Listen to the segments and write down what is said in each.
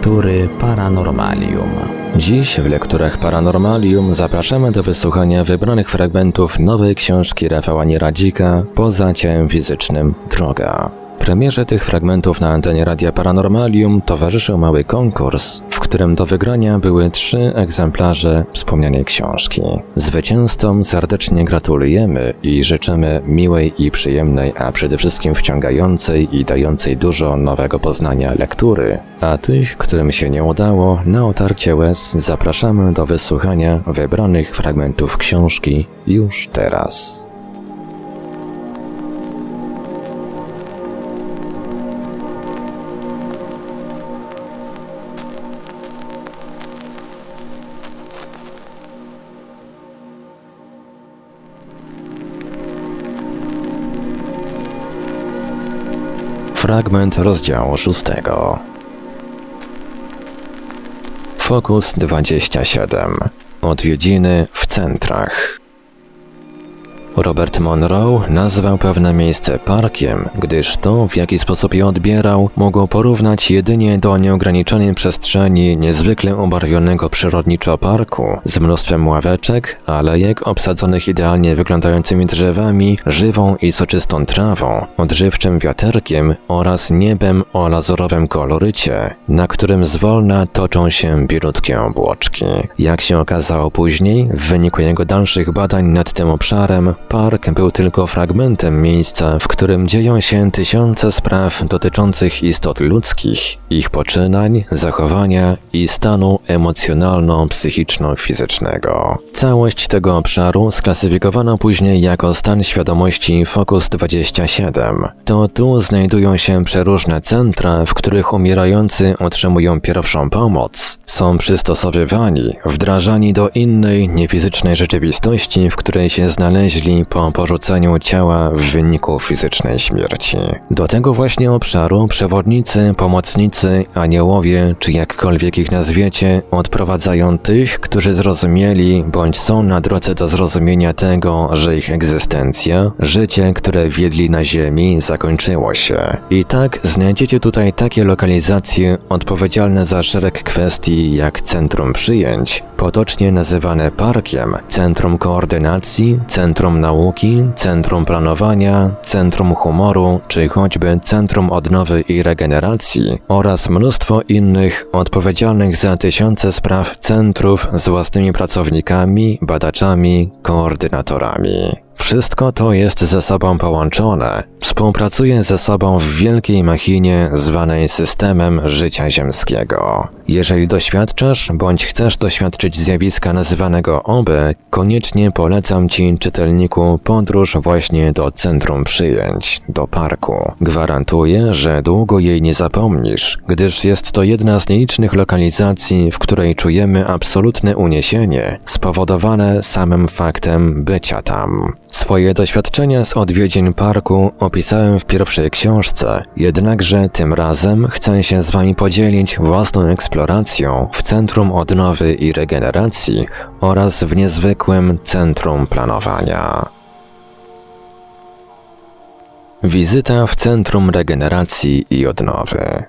Lektury Paranormalium. Dziś w lekturach Paranormalium zapraszamy do wysłuchania wybranych fragmentów nowej książki Rafała Nieradzika Poza ciałem fizycznym Droga. Premierze tych fragmentów na antenie Radia Paranormalium towarzyszył mały konkurs, w którym do wygrania były trzy egzemplarze wspomnianej książki. Zwycięzcom serdecznie gratulujemy i życzymy miłej i przyjemnej, a przede wszystkim wciągającej i dającej dużo nowego poznania lektury. A tych, którym się nie udało, na otarcie łez zapraszamy do wysłuchania wybranych fragmentów książki już teraz. Fragment rozdziału szóstego. Fokus 27. Odwiedziny w centrach. Robert Monroe nazwał pewne miejsce parkiem, gdyż to, w jaki sposób je odbierał, mogło porównać jedynie do nieograniczonej przestrzeni niezwykle ubarwionego przyrodniczo parku z mnóstwem ławeczek, alejek obsadzonych idealnie wyglądającymi drzewami, żywą i soczystą trawą, odżywczym wiaterkiem oraz niebem o lazurowym kolorycie, na którym zwolna toczą się bielutkie obłoczki. Jak się okazało później, w wyniku jego dalszych badań nad tym obszarem, Park był tylko fragmentem miejsca, w którym dzieją się tysiące spraw dotyczących istot ludzkich, ich poczynań, zachowania i stanu emocjonalno-psychiczno-fizycznego. Całość tego obszaru sklasyfikowano później jako stan świadomości Focus 27. To tu znajdują się przeróżne centra, w których umierający otrzymują pierwszą pomoc, są przystosowywani, wdrażani do innej, niefizycznej rzeczywistości, w której się znaleźli po porzuceniu ciała w wyniku fizycznej śmierci. Do tego właśnie obszaru przewodnicy, pomocnicy, aniołowie, czy jakkolwiek ich nazwiecie, odprowadzają tych, którzy zrozumieli bądź są na drodze do zrozumienia tego, że ich egzystencja, życie, które wiedli na ziemi, zakończyło się. I tak znajdziecie tutaj takie lokalizacje odpowiedzialne za szereg kwestii jak centrum przyjęć, potocznie nazywane parkiem, centrum koordynacji, centrum nauki, centrum planowania, centrum humoru, czy choćby centrum odnowy i regeneracji oraz mnóstwo innych odpowiedzialnych za tysiące spraw centrów z własnymi pracownikami, badaczami, koordynatorami. Wszystko to jest ze sobą połączone, współpracuje ze sobą w wielkiej machinie zwanej systemem życia ziemskiego. Jeżeli doświadczasz bądź chcesz doświadczyć zjawiska nazywanego oby, koniecznie polecam Ci, czytelniku, podróż właśnie do centrum przyjęć, do parku. Gwarantuję, że długo jej nie zapomnisz, gdyż jest to jedna z nielicznych lokalizacji, w której czujemy absolutne uniesienie, spowodowane samym faktem bycia tam. Swoje doświadczenia z odwiedzin parku opisałem w pierwszej książce, jednakże tym razem chcę się z Wami podzielić własną eksploracją w Centrum Odnowy i Regeneracji oraz w niezwykłym Centrum Planowania. Wizyta w Centrum Regeneracji i Odnowy.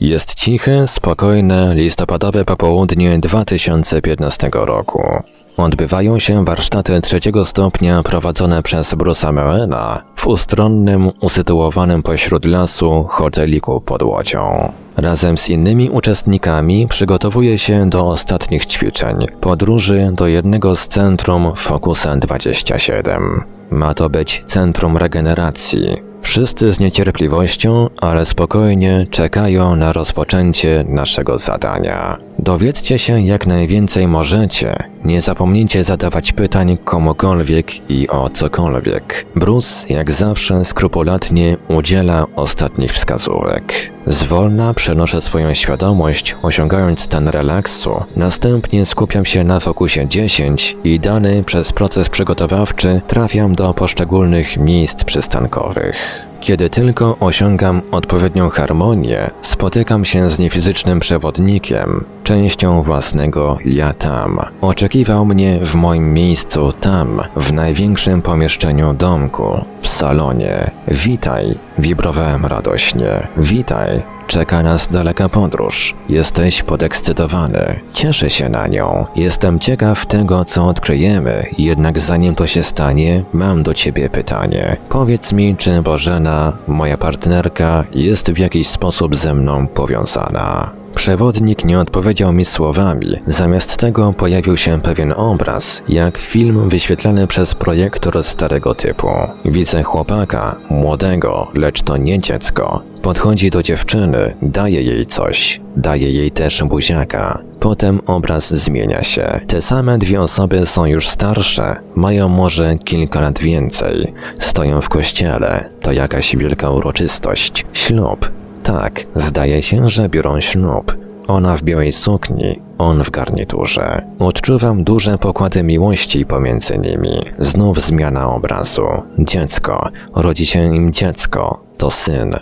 Jest ciche, spokojne, listopadowe popołudnie 2015 roku. Odbywają się warsztaty trzeciego stopnia prowadzone przez Bruce'a Meena w ustronnym, usytuowanym pośród lasu hoteliku pod łodzią. Razem z innymi uczestnikami przygotowuje się do ostatnich ćwiczeń, podróży do jednego z centrum Focusa 27. Ma to być centrum regeneracji, Wszyscy z niecierpliwością, ale spokojnie czekają na rozpoczęcie naszego zadania. Dowiedzcie się jak najwięcej możecie. Nie zapomnijcie zadawać pytań komukolwiek i o cokolwiek. Bruce, jak zawsze, skrupulatnie udziela ostatnich wskazówek. Zwolna przenoszę swoją świadomość, osiągając stan relaksu. Następnie skupiam się na fokusie 10 i dany przez proces przygotowawczy trafiam do poszczególnych miejsc przystankowych. Kiedy tylko osiągam odpowiednią harmonię, spotykam się z niefizycznym przewodnikiem, częścią własnego ja tam. Oczekiwał mnie w moim miejscu tam, w największym pomieszczeniu domku, w salonie. Witaj, wibrowałem radośnie. Witaj, Czeka nas daleka podróż. Jesteś podekscytowany. Cieszę się na nią. Jestem ciekaw tego, co odkryjemy, jednak zanim to się stanie, mam do ciebie pytanie. Powiedz mi, czy Bożena, moja partnerka, jest w jakiś sposób ze mną powiązana. Przewodnik nie odpowiedział mi słowami, zamiast tego pojawił się pewien obraz, jak film wyświetlany przez projektor starego typu. Widzę chłopaka, młodego, lecz to nie dziecko. Podchodzi do dziewczyny, daje jej coś, daje jej też buziaka. Potem obraz zmienia się. Te same dwie osoby są już starsze, mają może kilka lat więcej. Stoją w kościele, to jakaś wielka uroczystość, ślub, tak, zdaje się, że biorą ślub. Ona w białej sukni, on w garniturze. Odczuwam duże pokłady miłości pomiędzy nimi. Znów zmiana obrazu. Dziecko. Rodzi się im dziecko. To syn.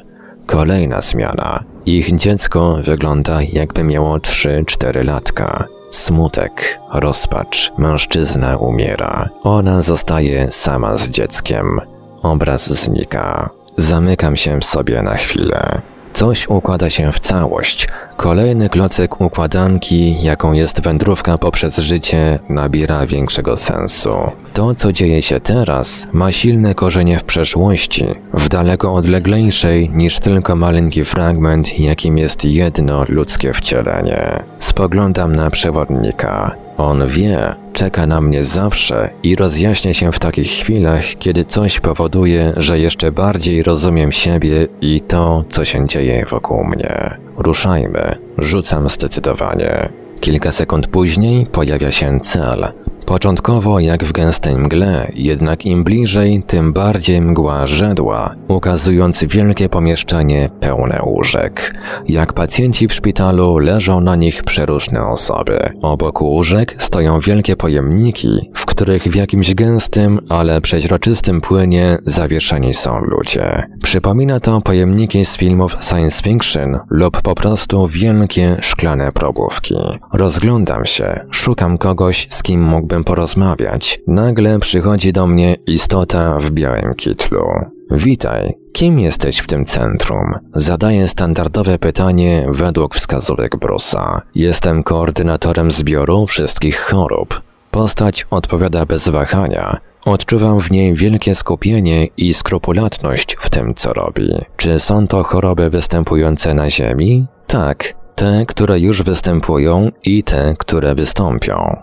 Kolejna zmiana. Ich dziecko wygląda jakby miało 3-4 latka. Smutek, rozpacz, mężczyzna umiera. Ona zostaje sama z dzieckiem. Obraz znika. Zamykam się w sobie na chwilę. Coś układa się w całość. Kolejny klocek układanki, jaką jest wędrówka poprzez życie, nabiera większego sensu. To, co dzieje się teraz, ma silne korzenie w przeszłości, w daleko odleglejszej niż tylko maleńki fragment, jakim jest jedno ludzkie wcielenie. Spoglądam na przewodnika. On wie, czeka na mnie zawsze i rozjaśnia się w takich chwilach, kiedy coś powoduje, że jeszcze bardziej rozumiem siebie i to, co się dzieje wokół mnie. Ruszajmy, rzucam zdecydowanie. Kilka sekund później pojawia się cel. Początkowo jak w gęstej mgle, jednak im bliżej, tym bardziej mgła żedła, ukazując wielkie pomieszczenie pełne łóżek. Jak pacjenci w szpitalu leżą na nich przeróżne osoby. Obok łóżek stoją wielkie pojemniki, w których w jakimś gęstym, ale przeźroczystym płynie zawieszeni są ludzie. Przypomina to pojemniki z filmów science fiction lub po prostu wielkie szklane probówki. Rozglądam się, szukam kogoś, z kim mógłbym porozmawiać. Nagle przychodzi do mnie istota w białym kitlu. Witaj, kim jesteś w tym centrum? Zadaję standardowe pytanie według wskazówek Brusa. Jestem koordynatorem zbioru wszystkich chorób. Postać odpowiada bez wahania. Odczuwam w niej wielkie skupienie i skrupulatność w tym, co robi. Czy są to choroby występujące na Ziemi? Tak, te, które już występują i te, które wystąpią.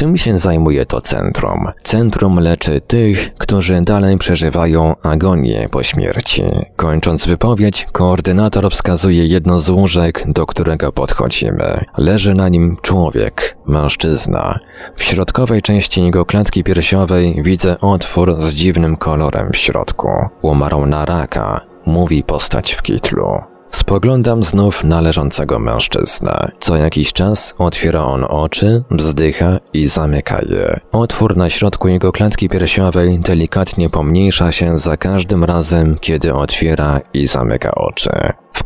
Czym się zajmuje to centrum? Centrum leczy tych, którzy dalej przeżywają agonię po śmierci. Kończąc wypowiedź, koordynator wskazuje jedno z łóżek, do którego podchodzimy. Leży na nim człowiek, mężczyzna. W środkowej części jego klatki piersiowej widzę otwór z dziwnym kolorem w środku. Umarł na raka, mówi postać w kitlu. Spoglądam znów na leżącego mężczyznę. Co jakiś czas otwiera on oczy, wzdycha i zamyka je. Otwór na środku jego klatki piersiowej delikatnie pomniejsza się za każdym razem, kiedy otwiera i zamyka oczy.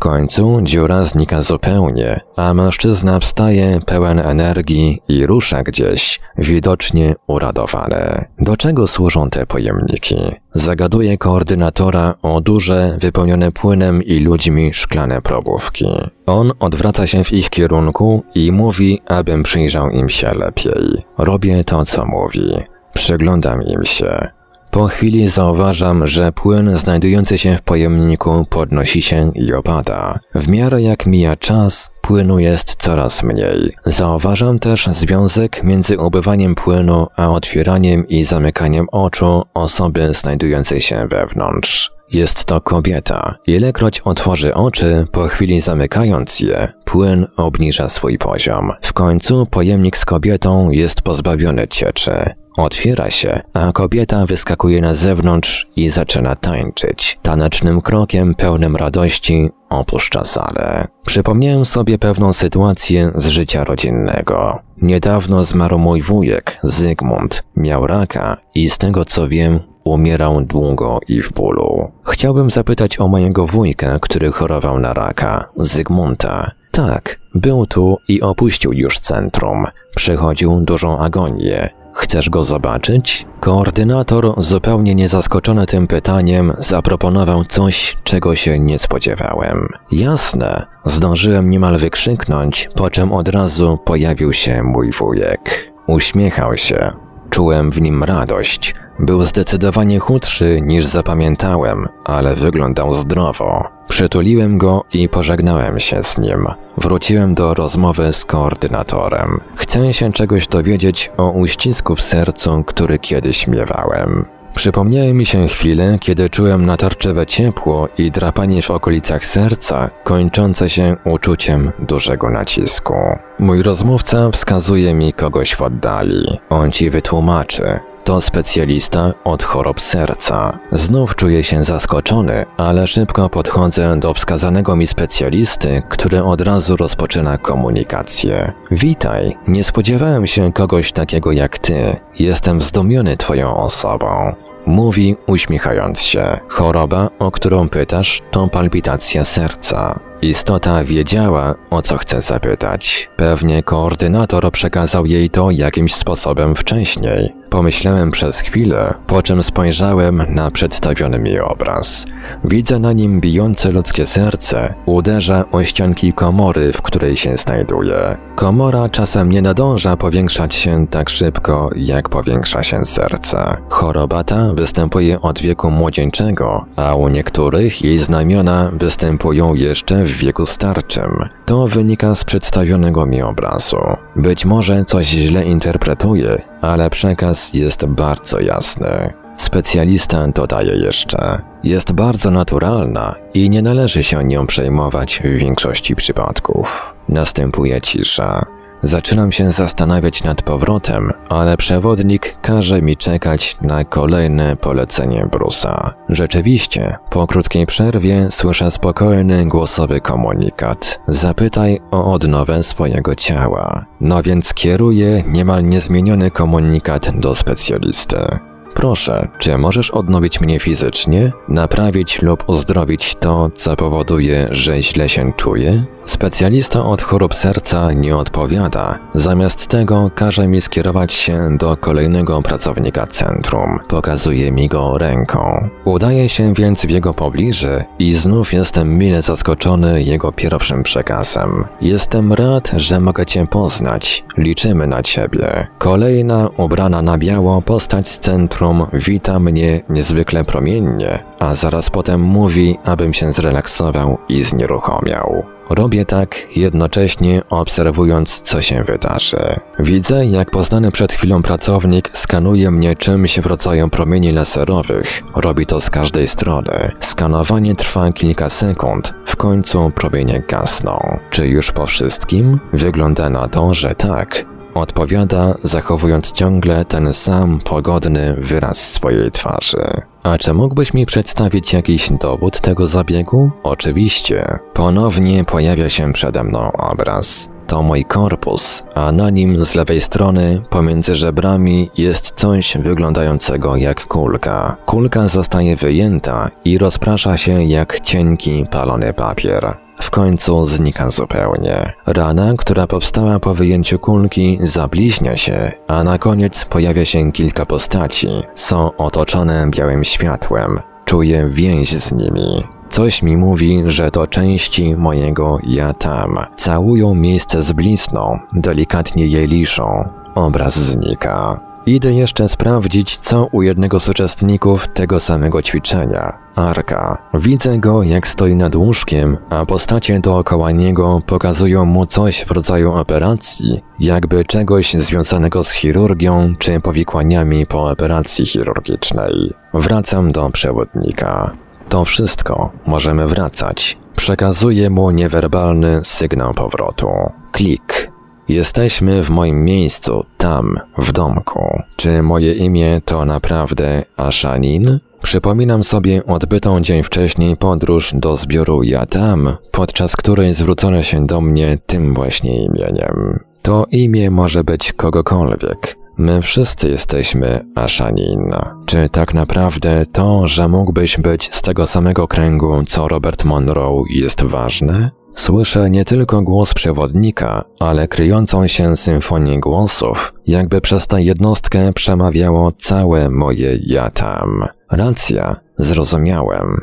Końcu dziura znika zupełnie, a mężczyzna wstaje pełen energii i rusza gdzieś, widocznie uradowany. Do czego służą te pojemniki? Zagaduje koordynatora o duże, wypełnione płynem i ludźmi szklane probówki. On odwraca się w ich kierunku i mówi, abym przyjrzał im się lepiej. Robię to, co mówi. Przyglądam im się. Po chwili zauważam, że płyn znajdujący się w pojemniku podnosi się i opada. W miarę jak mija czas, płynu jest coraz mniej. Zauważam też związek między ubywaniem płynu a otwieraniem i zamykaniem oczu osoby znajdującej się wewnątrz. Jest to kobieta. Ilekroć otworzy oczy, po chwili zamykając je, płyn obniża swój poziom. W końcu pojemnik z kobietą jest pozbawiony cieczy. Otwiera się, a kobieta wyskakuje na zewnątrz i zaczyna tańczyć. Tanecznym krokiem pełnym radości opuszcza salę. Przypomniałem sobie pewną sytuację z życia rodzinnego. Niedawno zmarł mój wujek, Zygmunt. Miał raka i z tego co wiem, umierał długo i w bólu. Chciałbym zapytać o mojego wujka, który chorował na raka, Zygmunta. Tak, był tu i opuścił już centrum. Przechodził dużą agonię. Chcesz go zobaczyć? Koordynator, zupełnie niezaskoczony tym pytaniem, zaproponował coś, czego się nie spodziewałem. Jasne, zdążyłem niemal wykrzyknąć, po czym od razu pojawił się mój wujek. Uśmiechał się. Czułem w nim radość. Był zdecydowanie chudszy niż zapamiętałem, ale wyglądał zdrowo. Przytuliłem go i pożegnałem się z nim. Wróciłem do rozmowy z koordynatorem. Chcę się czegoś dowiedzieć o uścisku w sercu, który kiedyś miewałem. Przypomniały mi się chwile, kiedy czułem natarczywe ciepło i drapanie w okolicach serca, kończące się uczuciem dużego nacisku. Mój rozmówca wskazuje mi kogoś w oddali. On ci wytłumaczy. To specjalista od chorób serca. Znów czuję się zaskoczony, ale szybko podchodzę do wskazanego mi specjalisty, który od razu rozpoczyna komunikację. Witaj, nie spodziewałem się kogoś takiego jak ty. Jestem zdumiony twoją osobą. Mówi uśmiechając się. Choroba, o którą pytasz, to palpitacja serca. Istota wiedziała, o co chce zapytać. Pewnie koordynator przekazał jej to jakimś sposobem wcześniej. Pomyślałem przez chwilę, po czym spojrzałem na przedstawiony mi obraz. Widzę na nim bijące ludzkie serce, uderza o ścianki komory, w której się znajduje. Komora czasem nie nadąża powiększać się tak szybko, jak powiększa się serce. Choroba ta występuje od wieku młodzieńczego, a u niektórych jej znamiona występują jeszcze w wieku starczym. To wynika z przedstawionego mi obrazu. Być może coś źle interpretuję, ale przekaz jest bardzo jasny. Specjalista dodaje jeszcze, jest bardzo naturalna i nie należy się nią przejmować w większości przypadków. Następuje cisza. Zaczynam się zastanawiać nad powrotem, ale przewodnik każe mi czekać na kolejne polecenie Brusa. Rzeczywiście, po krótkiej przerwie słyszę spokojny, głosowy komunikat. Zapytaj o odnowę swojego ciała. No więc kieruję niemal niezmieniony komunikat do specjalisty. Proszę, czy możesz odnowić mnie fizycznie, naprawić lub uzdrowić to, co powoduje, że źle się czuję? Specjalista od chorób serca nie odpowiada. Zamiast tego każe mi skierować się do kolejnego pracownika centrum. Pokazuje mi go ręką. Udaje się więc w jego pobliże i znów jestem mile zaskoczony jego pierwszym przekazem. Jestem rad, że mogę cię poznać. Liczymy na ciebie. Kolejna, ubrana na biało postać z centrum wita mnie niezwykle promiennie, a zaraz potem mówi, abym się zrelaksował i znieruchomiał. Robię tak, jednocześnie obserwując, co się wydarzy. Widzę, jak poznany przed chwilą pracownik skanuje mnie czymś w rodzaju promieni laserowych. Robi to z każdej strony. Skanowanie trwa kilka sekund. W końcu promienie gasną. Czy już po wszystkim? Wygląda na to, że tak. Odpowiada, zachowując ciągle ten sam pogodny wyraz swojej twarzy. A czy mógłbyś mi przedstawić jakiś dowód tego zabiegu? Oczywiście. Ponownie pojawia się przede mną obraz. To mój korpus, a na nim z lewej strony, pomiędzy żebrami, jest coś wyglądającego jak kulka. Kulka zostaje wyjęta i rozprasza się jak cienki, palony papier. W końcu znika zupełnie. Rana, która powstała po wyjęciu kulki, zabliźnia się, a na koniec pojawia się kilka postaci. Są otoczone białym światłem. Czuję więź z nimi. Coś mi mówi, że to części mojego ja tam. Całują miejsce z blizną, delikatnie je liszą. Obraz znika. Idę jeszcze sprawdzić, co u jednego z uczestników tego samego ćwiczenia. Arka. Widzę go, jak stoi nad łóżkiem, a postacie dookoła niego pokazują mu coś w rodzaju operacji, jakby czegoś związanego z chirurgią czy powikłaniami po operacji chirurgicznej. Wracam do przewodnika. To wszystko. Możemy wracać. Przekazuję mu niewerbalny sygnał powrotu. Klik. Jesteśmy w moim miejscu, tam, w domku. Czy moje imię to naprawdę Ashanin? Przypominam sobie odbytą dzień wcześniej podróż do zbioru Yatam, podczas której zwrócono się do mnie tym właśnie imieniem. To imię może być kogokolwiek. My wszyscy jesteśmy Ashanin. Czy tak naprawdę to, że mógłbyś być z tego samego kręgu co Robert Monroe jest ważne? Słyszę nie tylko głos przewodnika, ale kryjącą się symfonię głosów, jakby przez tę jednostkę przemawiało całe moje ja tam. Racja, zrozumiałem.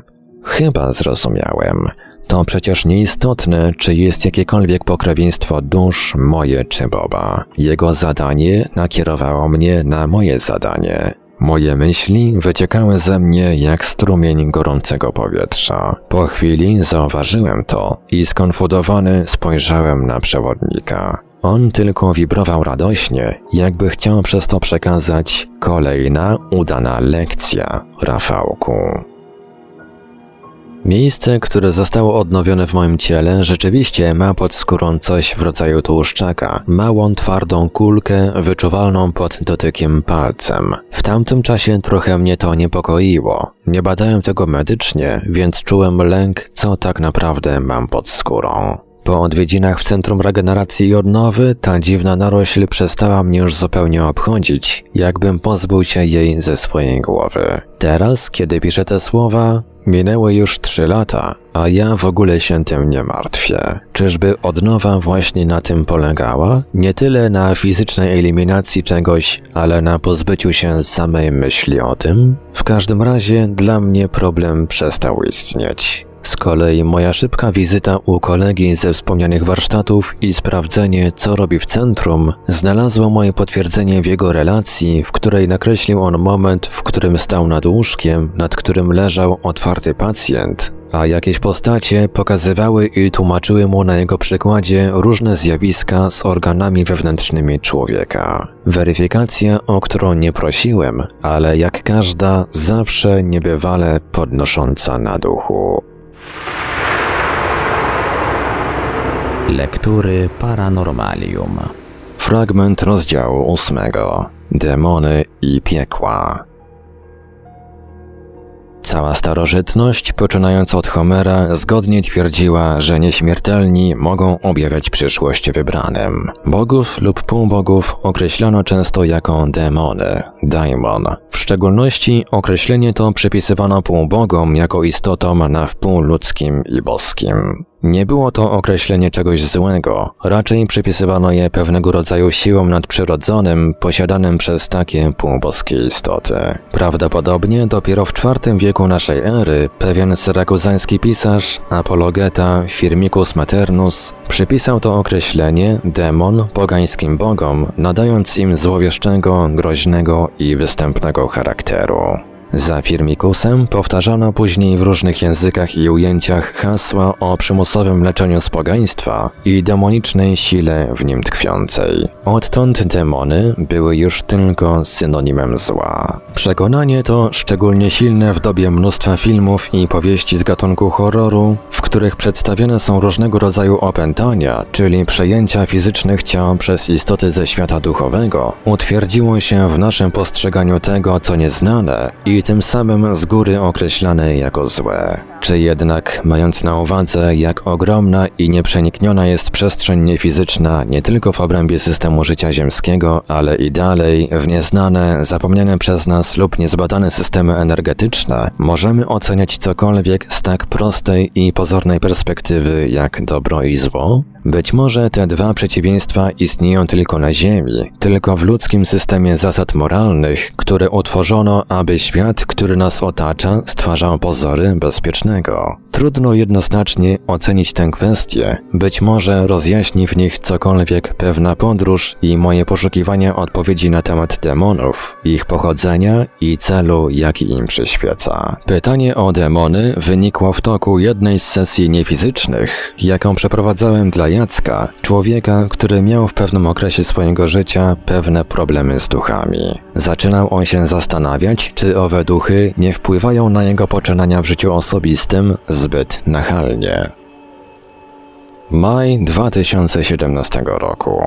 Chyba zrozumiałem. To przecież nieistotne, czy jest jakiekolwiek pokrewieństwo dusz moje czy Boba. Jego zadanie nakierowało mnie na moje zadanie. Moje myśli wyciekały ze mnie jak strumień gorącego powietrza. Po chwili zauważyłem to i skonfudowany spojrzałem na przewodnika. On tylko wibrował radośnie, jakby chciał przez to przekazać kolejna udana lekcja, Rafałku. Miejsce, które zostało odnowione w moim ciele, rzeczywiście ma pod skórą coś w rodzaju tłuszczaka, małą twardą kulkę wyczuwalną pod dotykiem palcem. W tamtym czasie trochę mnie to niepokoiło. Nie badałem tego medycznie, więc czułem lęk, co tak naprawdę mam pod skórą. Po odwiedzinach w Centrum Regeneracji i Odnowy ta dziwna narośl przestała mnie już zupełnie obchodzić, jakbym pozbył się jej ze swojej głowy. Teraz, kiedy piszę te słowa, minęły już trzy lata, a ja w ogóle się tym nie martwię. Czyżby odnowa właśnie na tym polegała? Nie tyle na fizycznej eliminacji czegoś, ale na pozbyciu się samej myśli o tym? W każdym razie dla mnie problem przestał istnieć. Z kolei moja szybka wizyta u kolegi ze wspomnianych warsztatów i sprawdzenie, co robi w centrum, znalazło moje potwierdzenie w jego relacji, w której nakreślił on moment, w którym stał nad łóżkiem, nad którym leżał otwarty pacjent, a jakieś postacie pokazywały i tłumaczyły mu na jego przykładzie różne zjawiska z organami wewnętrznymi człowieka. Weryfikacja, o którą nie prosiłem, ale jak każda, zawsze niebywale podnosząca na duchu. Lektury Paranormalium. Fragment rozdziału ósmego. Demony i piekła. Cała starożytność, poczynając od Homera, zgodnie twierdziła, że nieśmiertelni mogą objawiać przyszłość wybranym. Bogów lub półbogów określano często jako demony, daimon. W szczególności określenie to przypisywano półbogom jako istotom na wpół ludzkim i boskim. Nie było to określenie czegoś złego, raczej przypisywano je pewnego rodzaju siłom nadprzyrodzonym posiadanym przez takie półboskie istoty. Prawdopodobnie dopiero w IV wieku naszej ery pewien syrakuzański pisarz, apologeta Firmicus Maternus, przypisał to określenie demon pogańskim bogom, nadając im złowieszczego, groźnego i występnego charakteru. Za Firmikusem powtarzano później w różnych językach i ujęciach hasła o przymusowym leczeniu z pogaństwa i demonicznej sile w nim tkwiącej. Odtąd demony były już tylko synonimem zła. Przekonanie to szczególnie silne w dobie mnóstwa filmów i powieści z gatunku horroru, w których przedstawione są różnego rodzaju opętania, czyli przejęcia fizycznych ciał przez istoty ze świata duchowego, utwierdziło się w naszym postrzeganiu tego, co nieznane i tym samym z góry określane jako złe. Czy jednak, mając na uwadze, jak ogromna i nieprzenikniona jest przestrzeń niefizyczna nie tylko w obrębie systemu życia ziemskiego, ale i dalej, w nieznane, zapomniane przez nas lub niezbadane systemy energetyczne, możemy oceniać cokolwiek z tak prostej i pozornej perspektywy jak dobro i zło? Być może te dwa przeciwieństwa istnieją tylko na Ziemi, tylko w ludzkim systemie zasad moralnych, które utworzono, aby świat, który nas otacza, stwarzał pozory bezpiecznego. Trudno jednoznacznie ocenić tę kwestię, być może rozjaśni w nich cokolwiek pewna podróż i moje poszukiwania odpowiedzi na temat demonów, ich pochodzenia i celu, jaki im przyświeca. Pytanie o demony wynikło w toku jednej z sesji niefizycznych, jaką przeprowadzałem dla Jacka, człowieka, który miał w pewnym okresie swojego życia pewne problemy z duchami. Zaczynał on się zastanawiać, czy owe duchy nie wpływają na jego poczynania w życiu osobistym zbyt nachalnie. Maj 2017 roku.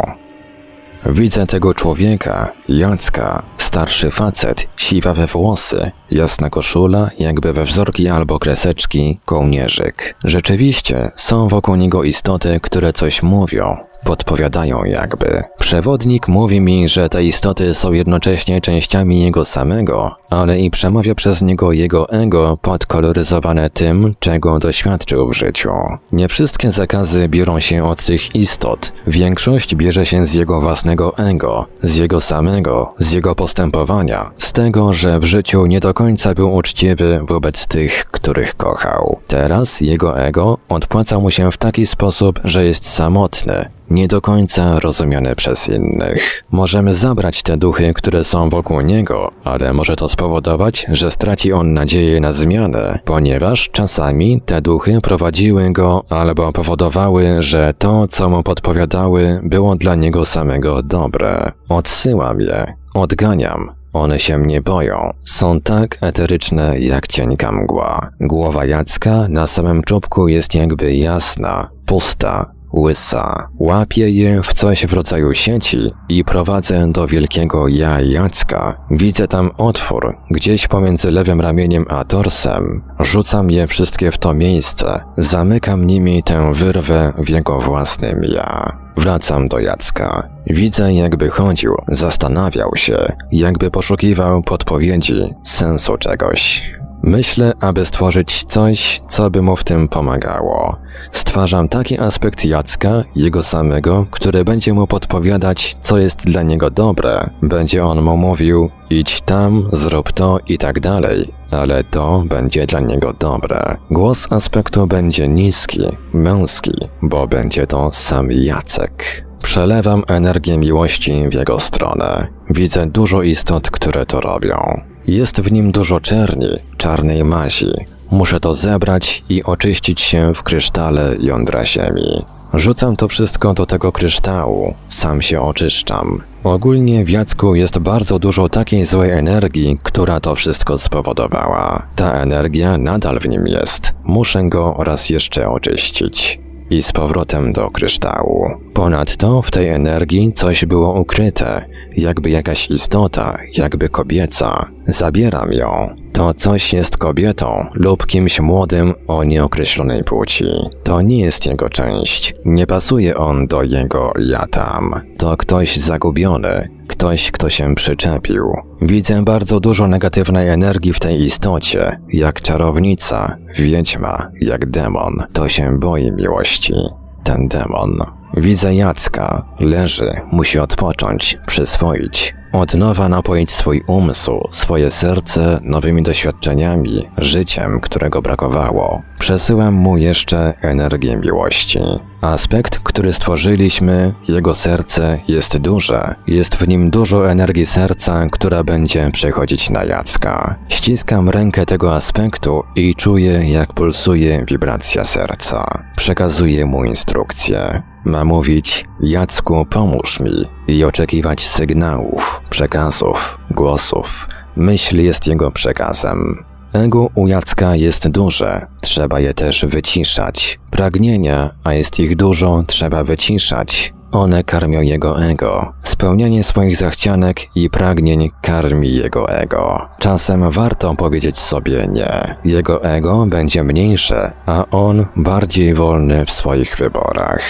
Widzę tego człowieka, Jacka, starszy facet, siwawe włosy, jasna koszula, jakby we wzorki albo kreseczki, kołnierzyk. Rzeczywiście, są wokół niego istoty, które coś mówią. Podpowiadają jakby. Przewodnik mówi mi, że te istoty są jednocześnie częściami jego samego, ale i przemawia przez niego jego ego podkoloryzowane tym, czego doświadczył w życiu. Nie wszystkie zakazy biorą się od tych istot. Większość bierze się z jego własnego ego, z jego samego, z jego postępowania, z tego, że w życiu nie do końca był uczciwy wobec tych, których kochał. Teraz jego ego odpłaca mu się w taki sposób, że jest samotny, nie do końca rozumiany przez innych. Możemy zabrać te duchy, które są wokół niego, ale może to spowodować, że straci on nadzieję na zmianę, ponieważ czasami te duchy prowadziły go albo powodowały, że to, co mu podpowiadały, było dla niego samego dobre. Odsyłam je, odganiam, one się mnie boją. Są tak eteryczne jak cienka mgła. Głowa Jacka na samym czubku jest jakby jasna, pusta, łysa. Łapię je w coś w rodzaju sieci i prowadzę do wielkiego ja Jacka. Widzę tam otwór, gdzieś pomiędzy lewym ramieniem a torsem. Rzucam je wszystkie w to miejsce. Zamykam nimi tę wyrwę w jego własnym ja. Wracam do Jacka. Widzę, jakby chodził, zastanawiał się, jakby poszukiwał podpowiedzi, sensu czegoś. Myślę, aby stworzyć coś, co by mu w tym pomagało. Stwarzam taki aspekt Jacka, jego samego, który będzie mu podpowiadać, co jest dla niego dobre. Będzie on mu mówił, idź tam, zrób to i tak dalej, ale to będzie dla niego dobre. Głos aspektu będzie niski, męski, bo będzie to sam Jacek. Przelewam energię miłości w jego stronę. Widzę dużo istot, które to robią. Jest w nim dużo czerni, czarnej mazi. Muszę to zebrać i oczyścić się w krysztale jądra ziemi. Rzucam to wszystko do tego kryształu, sam się oczyszczam. Ogólnie w Jacku jest bardzo dużo takiej złej energii, która to wszystko spowodowała. Ta energia nadal w nim jest. Muszę go raz jeszcze oczyścić i z powrotem do kryształu. Ponadto w tej energii coś było ukryte, jakby jakaś istota, jakby kobieca. Zabieram ją. To coś jest kobietą lub kimś młodym o nieokreślonej płci. To nie jest jego część. Nie pasuje on do jego ja tam. To ktoś zagubiony, ktoś, kto się przyczepił. Widzę bardzo dużo negatywnej energii w tej istocie, jak czarownica, wiedźma, jak demon. To się boi miłości. Ten demon. Widzę Jacka. Leży, musi odpocząć, przyswoić. Od nowa napoić swój umysł, swoje serce nowymi doświadczeniami, życiem, którego brakowało. Przesyłam mu jeszcze energię miłości. Aspekt, który stworzyliśmy, jego serce jest duże. Jest w nim dużo energii serca, która będzie przechodzić na Jacka. Ściskam rękę tego aspektu i czuję, jak pulsuje wibracja serca. Przekazuję mu instrukcje. Ma mówić, Jacku, pomóż mi i oczekiwać sygnałów, przekazów, głosów. Myśl jest jego przekazem. Ego u Jacka jest duże, trzeba je też wyciszać. Pragnienia, a jest ich dużo, trzeba wyciszać. One karmią jego ego. Spełnianie swoich zachcianek i pragnień karmi jego ego. Czasem warto powiedzieć sobie nie. Jego ego będzie mniejsze, a on bardziej wolny w swoich wyborach.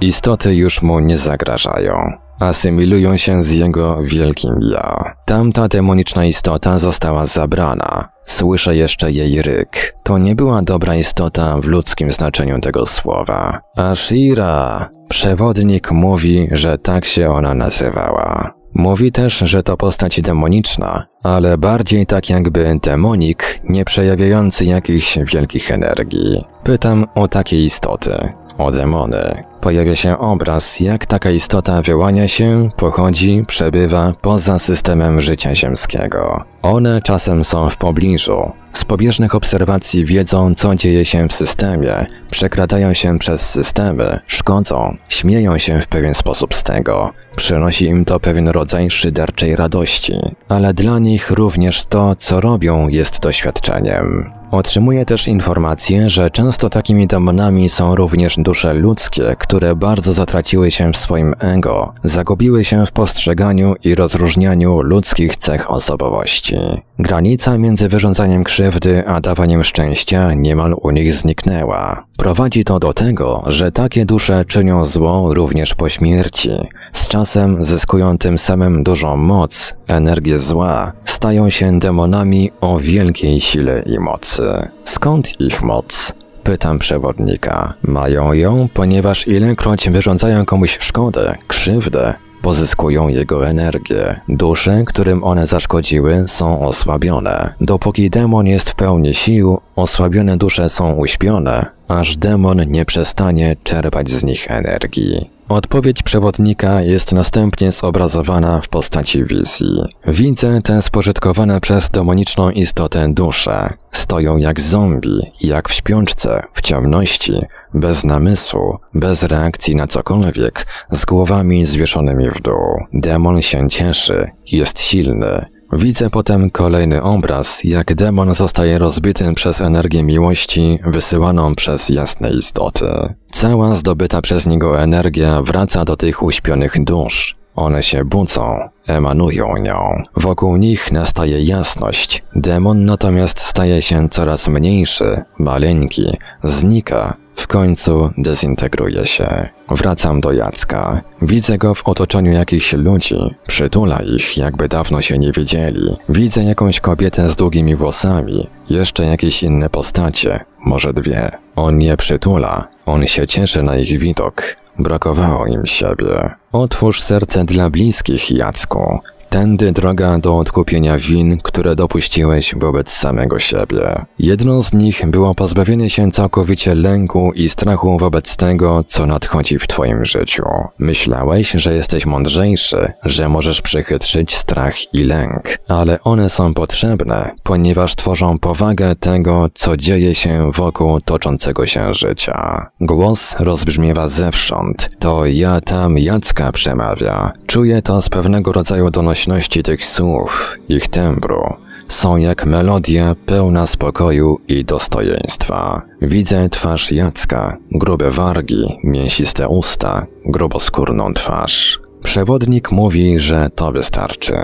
Istoty już mu nie zagrażają. Asymilują się z jego wielkim ja. Tamta demoniczna istota została zabrana. Słyszę jeszcze jej ryk. To nie była dobra istota w ludzkim znaczeniu tego słowa. Ashira! Przewodnik mówi, że tak się ona nazywała. Mówi też, że to postać demoniczna, ale bardziej tak jakby demonik, nie przejawiający jakichś wielkich energii. Pytam o takie istoty, o demony. Pojawia się obraz, jak taka istota wyłania się, pochodzi, przebywa poza systemem życia ziemskiego. One czasem są w pobliżu. Z pobieżnych obserwacji wiedzą, co dzieje się w systemie, przekradają się przez systemy, szkodzą, śmieją się w pewien sposób z tego. Przynosi im to pewien rodzaj szyderczej radości, ale dla nich również to, co robią, jest doświadczeniem. Otrzymuje też informację, że często takimi demonami są również dusze ludzkie, które bardzo zatraciły się w swoim ego, zagubiły się w postrzeganiu i rozróżnianiu ludzkich cech osobowości. Granica między wyrządzaniem krzywdy a dawaniem szczęścia niemal u nich zniknęła. Prowadzi to do tego, że takie dusze czynią zło również po śmierci. Z czasem zyskują tym samym dużą moc, energię zła, stają się demonami o wielkiej sile i mocy. Skąd ich moc? Pytam przewodnika. Mają ją, ponieważ ilekroć wyrządzają komuś szkodę, krzywdę, pozyskują jego energię. Dusze, którym one zaszkodziły, są osłabione. Dopóki demon jest w pełni sił, osłabione dusze są uśpione, aż demon nie przestanie czerpać z nich energii. Odpowiedź przewodnika jest następnie zobrazowana w postaci wizji. Widzę te spożytkowane przez demoniczną istotę dusze. Stoją jak zombie, jak w śpiączce, w ciemności, bez namysłu, bez reakcji na cokolwiek, z głowami zwieszonymi w dół. Demon się cieszy, jest silny. Widzę potem kolejny obraz, jak demon zostaje rozbity przez energię miłości wysyłaną przez jasne istoty. Cała zdobyta przez niego energia wraca do tych uśpionych dusz. One się budzą, emanują nią. Wokół nich nastaje jasność. Demon natomiast staje się coraz mniejszy, maleńki, znika, w końcu dezintegruje się. Wracam do Jacka. Widzę go w otoczeniu jakichś ludzi. Przytula ich, jakby dawno się nie widzieli. Widzę jakąś kobietę z długimi włosami. Jeszcze jakieś inne postacie. Może dwie. On nie przytula. On się cieszy na ich widok. Brakowało im siebie. Otwórz serce dla bliskich, Jacku. Tędy droga do odkupienia win, które dopuściłeś wobec samego siebie. Jedną z nich było pozbawienie się całkowicie lęku i strachu wobec tego, co nadchodzi w twoim życiu. Myślałeś, że jesteś mądrzejszy, że możesz przechytrzyć strach i lęk, ale one są potrzebne, ponieważ tworzą powagę tego, co dzieje się wokół toczącego się życia. Głos rozbrzmiewa zewsząd. To ja tam Jacka przemawia. Czuję to z pewnego rodzaju donośności głośności tych słów, ich tembru, są jak melodia pełna spokoju i dostojeństwa. Widzę twarz Jacka, grube wargi, mięsiste usta, gruboskórną twarz. Przewodnik mówi, że to wystarczy.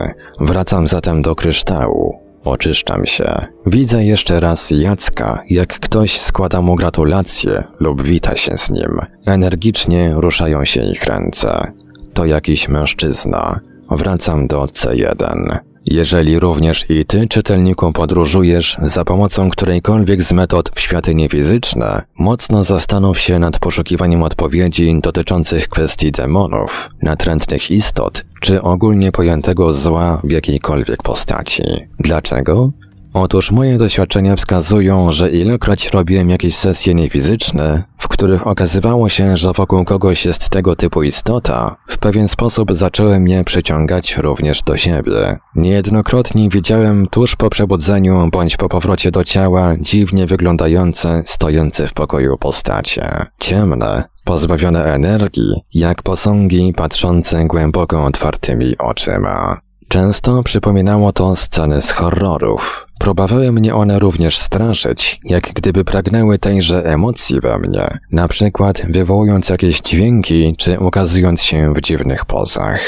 Wracam zatem do kryształu. Oczyszczam się. Widzę jeszcze raz Jacka, jak ktoś składa mu gratulacje lub wita się z nim. Energicznie ruszają się ich ręce. To jakiś mężczyzna. Wracam do C1. Jeżeli również i ty, czytelniku, podróżujesz za pomocą którejkolwiek z metod w światy niefizyczne, mocno zastanów się nad poszukiwaniem odpowiedzi dotyczących kwestii demonów, natrętnych istot, czy ogólnie pojętego zła w jakiejkolwiek postaci. Dlaczego? Otóż moje doświadczenia wskazują, że ilekroć robiłem jakieś sesje niefizyczne, w których okazywało się, że wokół kogoś jest tego typu istota, w pewien sposób zaczęły mnie przyciągać również do siebie. Niejednokrotnie widziałem tuż po przebudzeniu bądź po powrocie do ciała dziwnie wyglądające, stojące w pokoju postacie. Ciemne, pozbawione energii, jak posągi patrzące głęboko otwartymi oczyma. Często przypominało to sceny z horrorów. Próbowały mnie one również straszyć, jak gdyby pragnęły tejże emocji we mnie, na przykład wywołując jakieś dźwięki czy ukazując się w dziwnych pozach.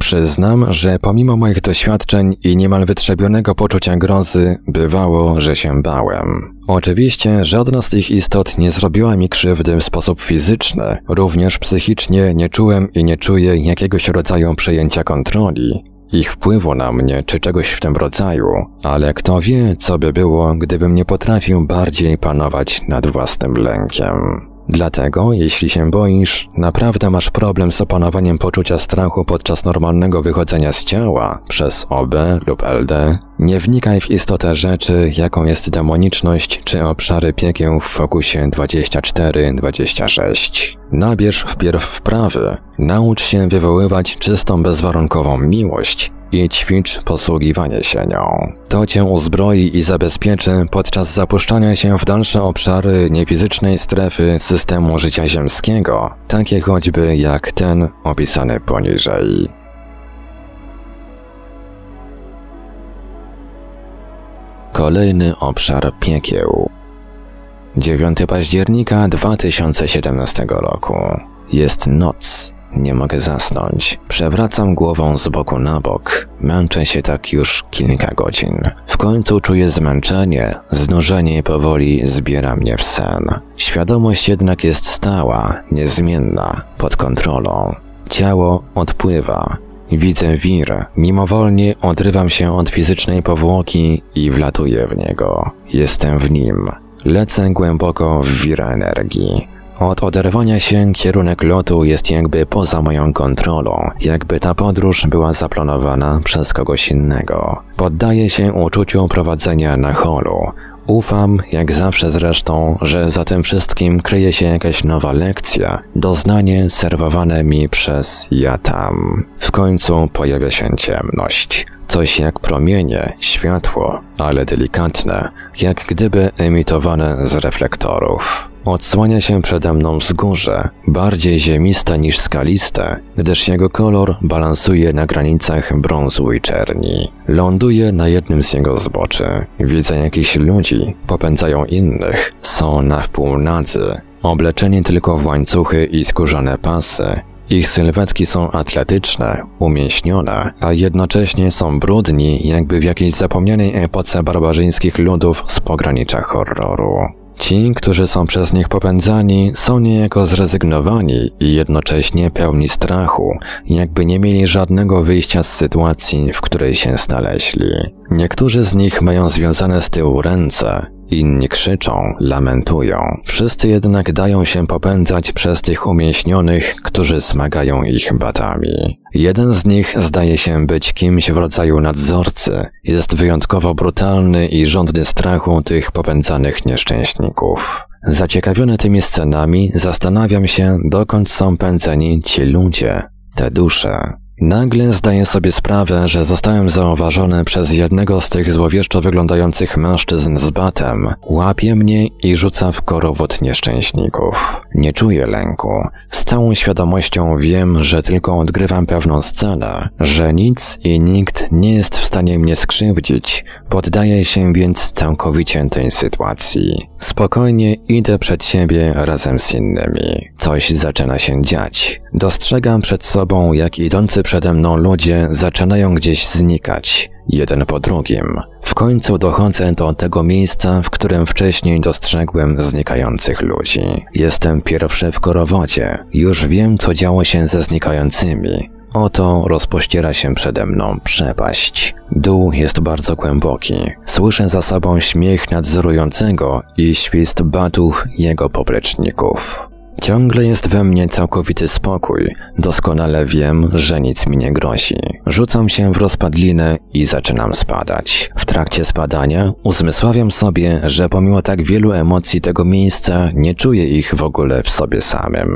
Przyznam, że pomimo moich doświadczeń i niemal wytrzebionego poczucia grozy, bywało, że się bałem. Oczywiście żadna z tych istot nie zrobiła mi krzywdy w sposób fizyczny, również psychicznie nie czułem i nie czuję jakiegoś rodzaju przejęcia kontroli, ich wpływu na mnie czy czegoś w tym rodzaju, ale kto wie, co by było, gdybym nie potrafił bardziej panować nad własnym lękiem. Dlatego, jeśli się boisz, naprawdę masz problem z opanowaniem poczucia strachu podczas normalnego wychodzenia z ciała przez OB lub LD, nie wnikaj w istotę rzeczy, jaką jest demoniczność czy obszary piekieł w fokusie 24-26. Nabierz wpierw wprawy, naucz się wywoływać czystą bezwarunkową miłość i ćwicz posługiwanie się nią. To cię uzbroi i zabezpieczy podczas zapuszczania się w dalsze obszary niefizycznej strefy systemu życia ziemskiego, takie choćby jak ten opisany poniżej. Kolejny obszar piekieł. 9 października 2017 roku. Jest noc. Nie mogę zasnąć. Przewracam głową z boku na bok. Męczę się tak już kilka godzin. W końcu czuję zmęczenie, znużenie powoli zbiera mnie w sen. Świadomość jednak jest stała, niezmienna, pod kontrolą. Ciało odpływa. Widzę wir, mimowolnie odrywam się od fizycznej powłoki i wlatuję w niego. Jestem w nim. Lecę głęboko w wir energii. Od oderwania się kierunek lotu jest jakby poza moją kontrolą, jakby ta podróż była zaplanowana przez kogoś innego. Poddaję się uczuciu prowadzenia na holu. Ufam, jak zawsze zresztą, że za tym wszystkim kryje się jakaś nowa lekcja, doznanie serwowane mi przez ja tam. W końcu pojawia się ciemność. Coś jak promienie, światło, ale delikatne, jak gdyby emitowane z reflektorów. Odsłania się przede mną wzgórze, bardziej ziemiste niż skaliste, gdyż jego kolor balansuje na granicach brązu i czerni. Ląduje na jednym z jego zboczy. Widzę jakichś ludzi, popędzają innych, są na wpół nadzy, obleczeni tylko w łańcuchy i skórzane pasy, ich sylwetki są atletyczne, umięśnione, a jednocześnie są brudni, jakby w jakiejś zapomnianej epoce barbarzyńskich ludów z pogranicza horroru. Ci, którzy są przez nich popędzani, są niejako zrezygnowani i jednocześnie pełni strachu, jakby nie mieli żadnego wyjścia z sytuacji, w której się znaleźli. Niektórzy z nich mają związane z tyłu ręce, Inni krzyczą, lamentują. Wszyscy jednak dają się popędzać przez tych umięśnionych, którzy smagają ich batami. Jeden z nich zdaje się być kimś w rodzaju nadzorcy. Jest wyjątkowo brutalny i żądny strachu tych popędzanych nieszczęśników. Zaciekawiony tymi scenami, zastanawiam się, dokąd są pędzeni ci ludzie, te dusze. Nagle zdaję sobie sprawę, że zostałem zauważony przez jednego z tych złowieszczo wyglądających mężczyzn z batem. Łapie mnie i rzuca w korowód nieszczęśników. Nie czuję lęku. Z całą świadomością wiem, że tylko odgrywam pewną scenę, że nic i nikt nie jest w stanie mnie skrzywdzić. Poddaję się więc całkowicie tej sytuacji. Spokojnie idę przed siebie razem z innymi. Coś zaczyna się dziać. Dostrzegam przed sobą, jak idący przede mną ludzie zaczynają gdzieś znikać, jeden po drugim. W końcu dochodzę do tego miejsca, w którym wcześniej dostrzegłem znikających ludzi. Jestem pierwszy w korowodzie. Już wiem, co działo się ze znikającymi. Oto rozpościera się przede mną przepaść. Dół jest bardzo głęboki. Słyszę za sobą śmiech nadzorującego i świst batów jego popleczników. Ciągle jest we mnie całkowity spokój. Doskonale wiem, że nic mi nie grozi. Rzucam się w rozpadlinę i zaczynam spadać. W trakcie spadania uzmysławiam sobie, że pomimo tak wielu emocji tego miejsca, nie czuję ich w ogóle w sobie samym.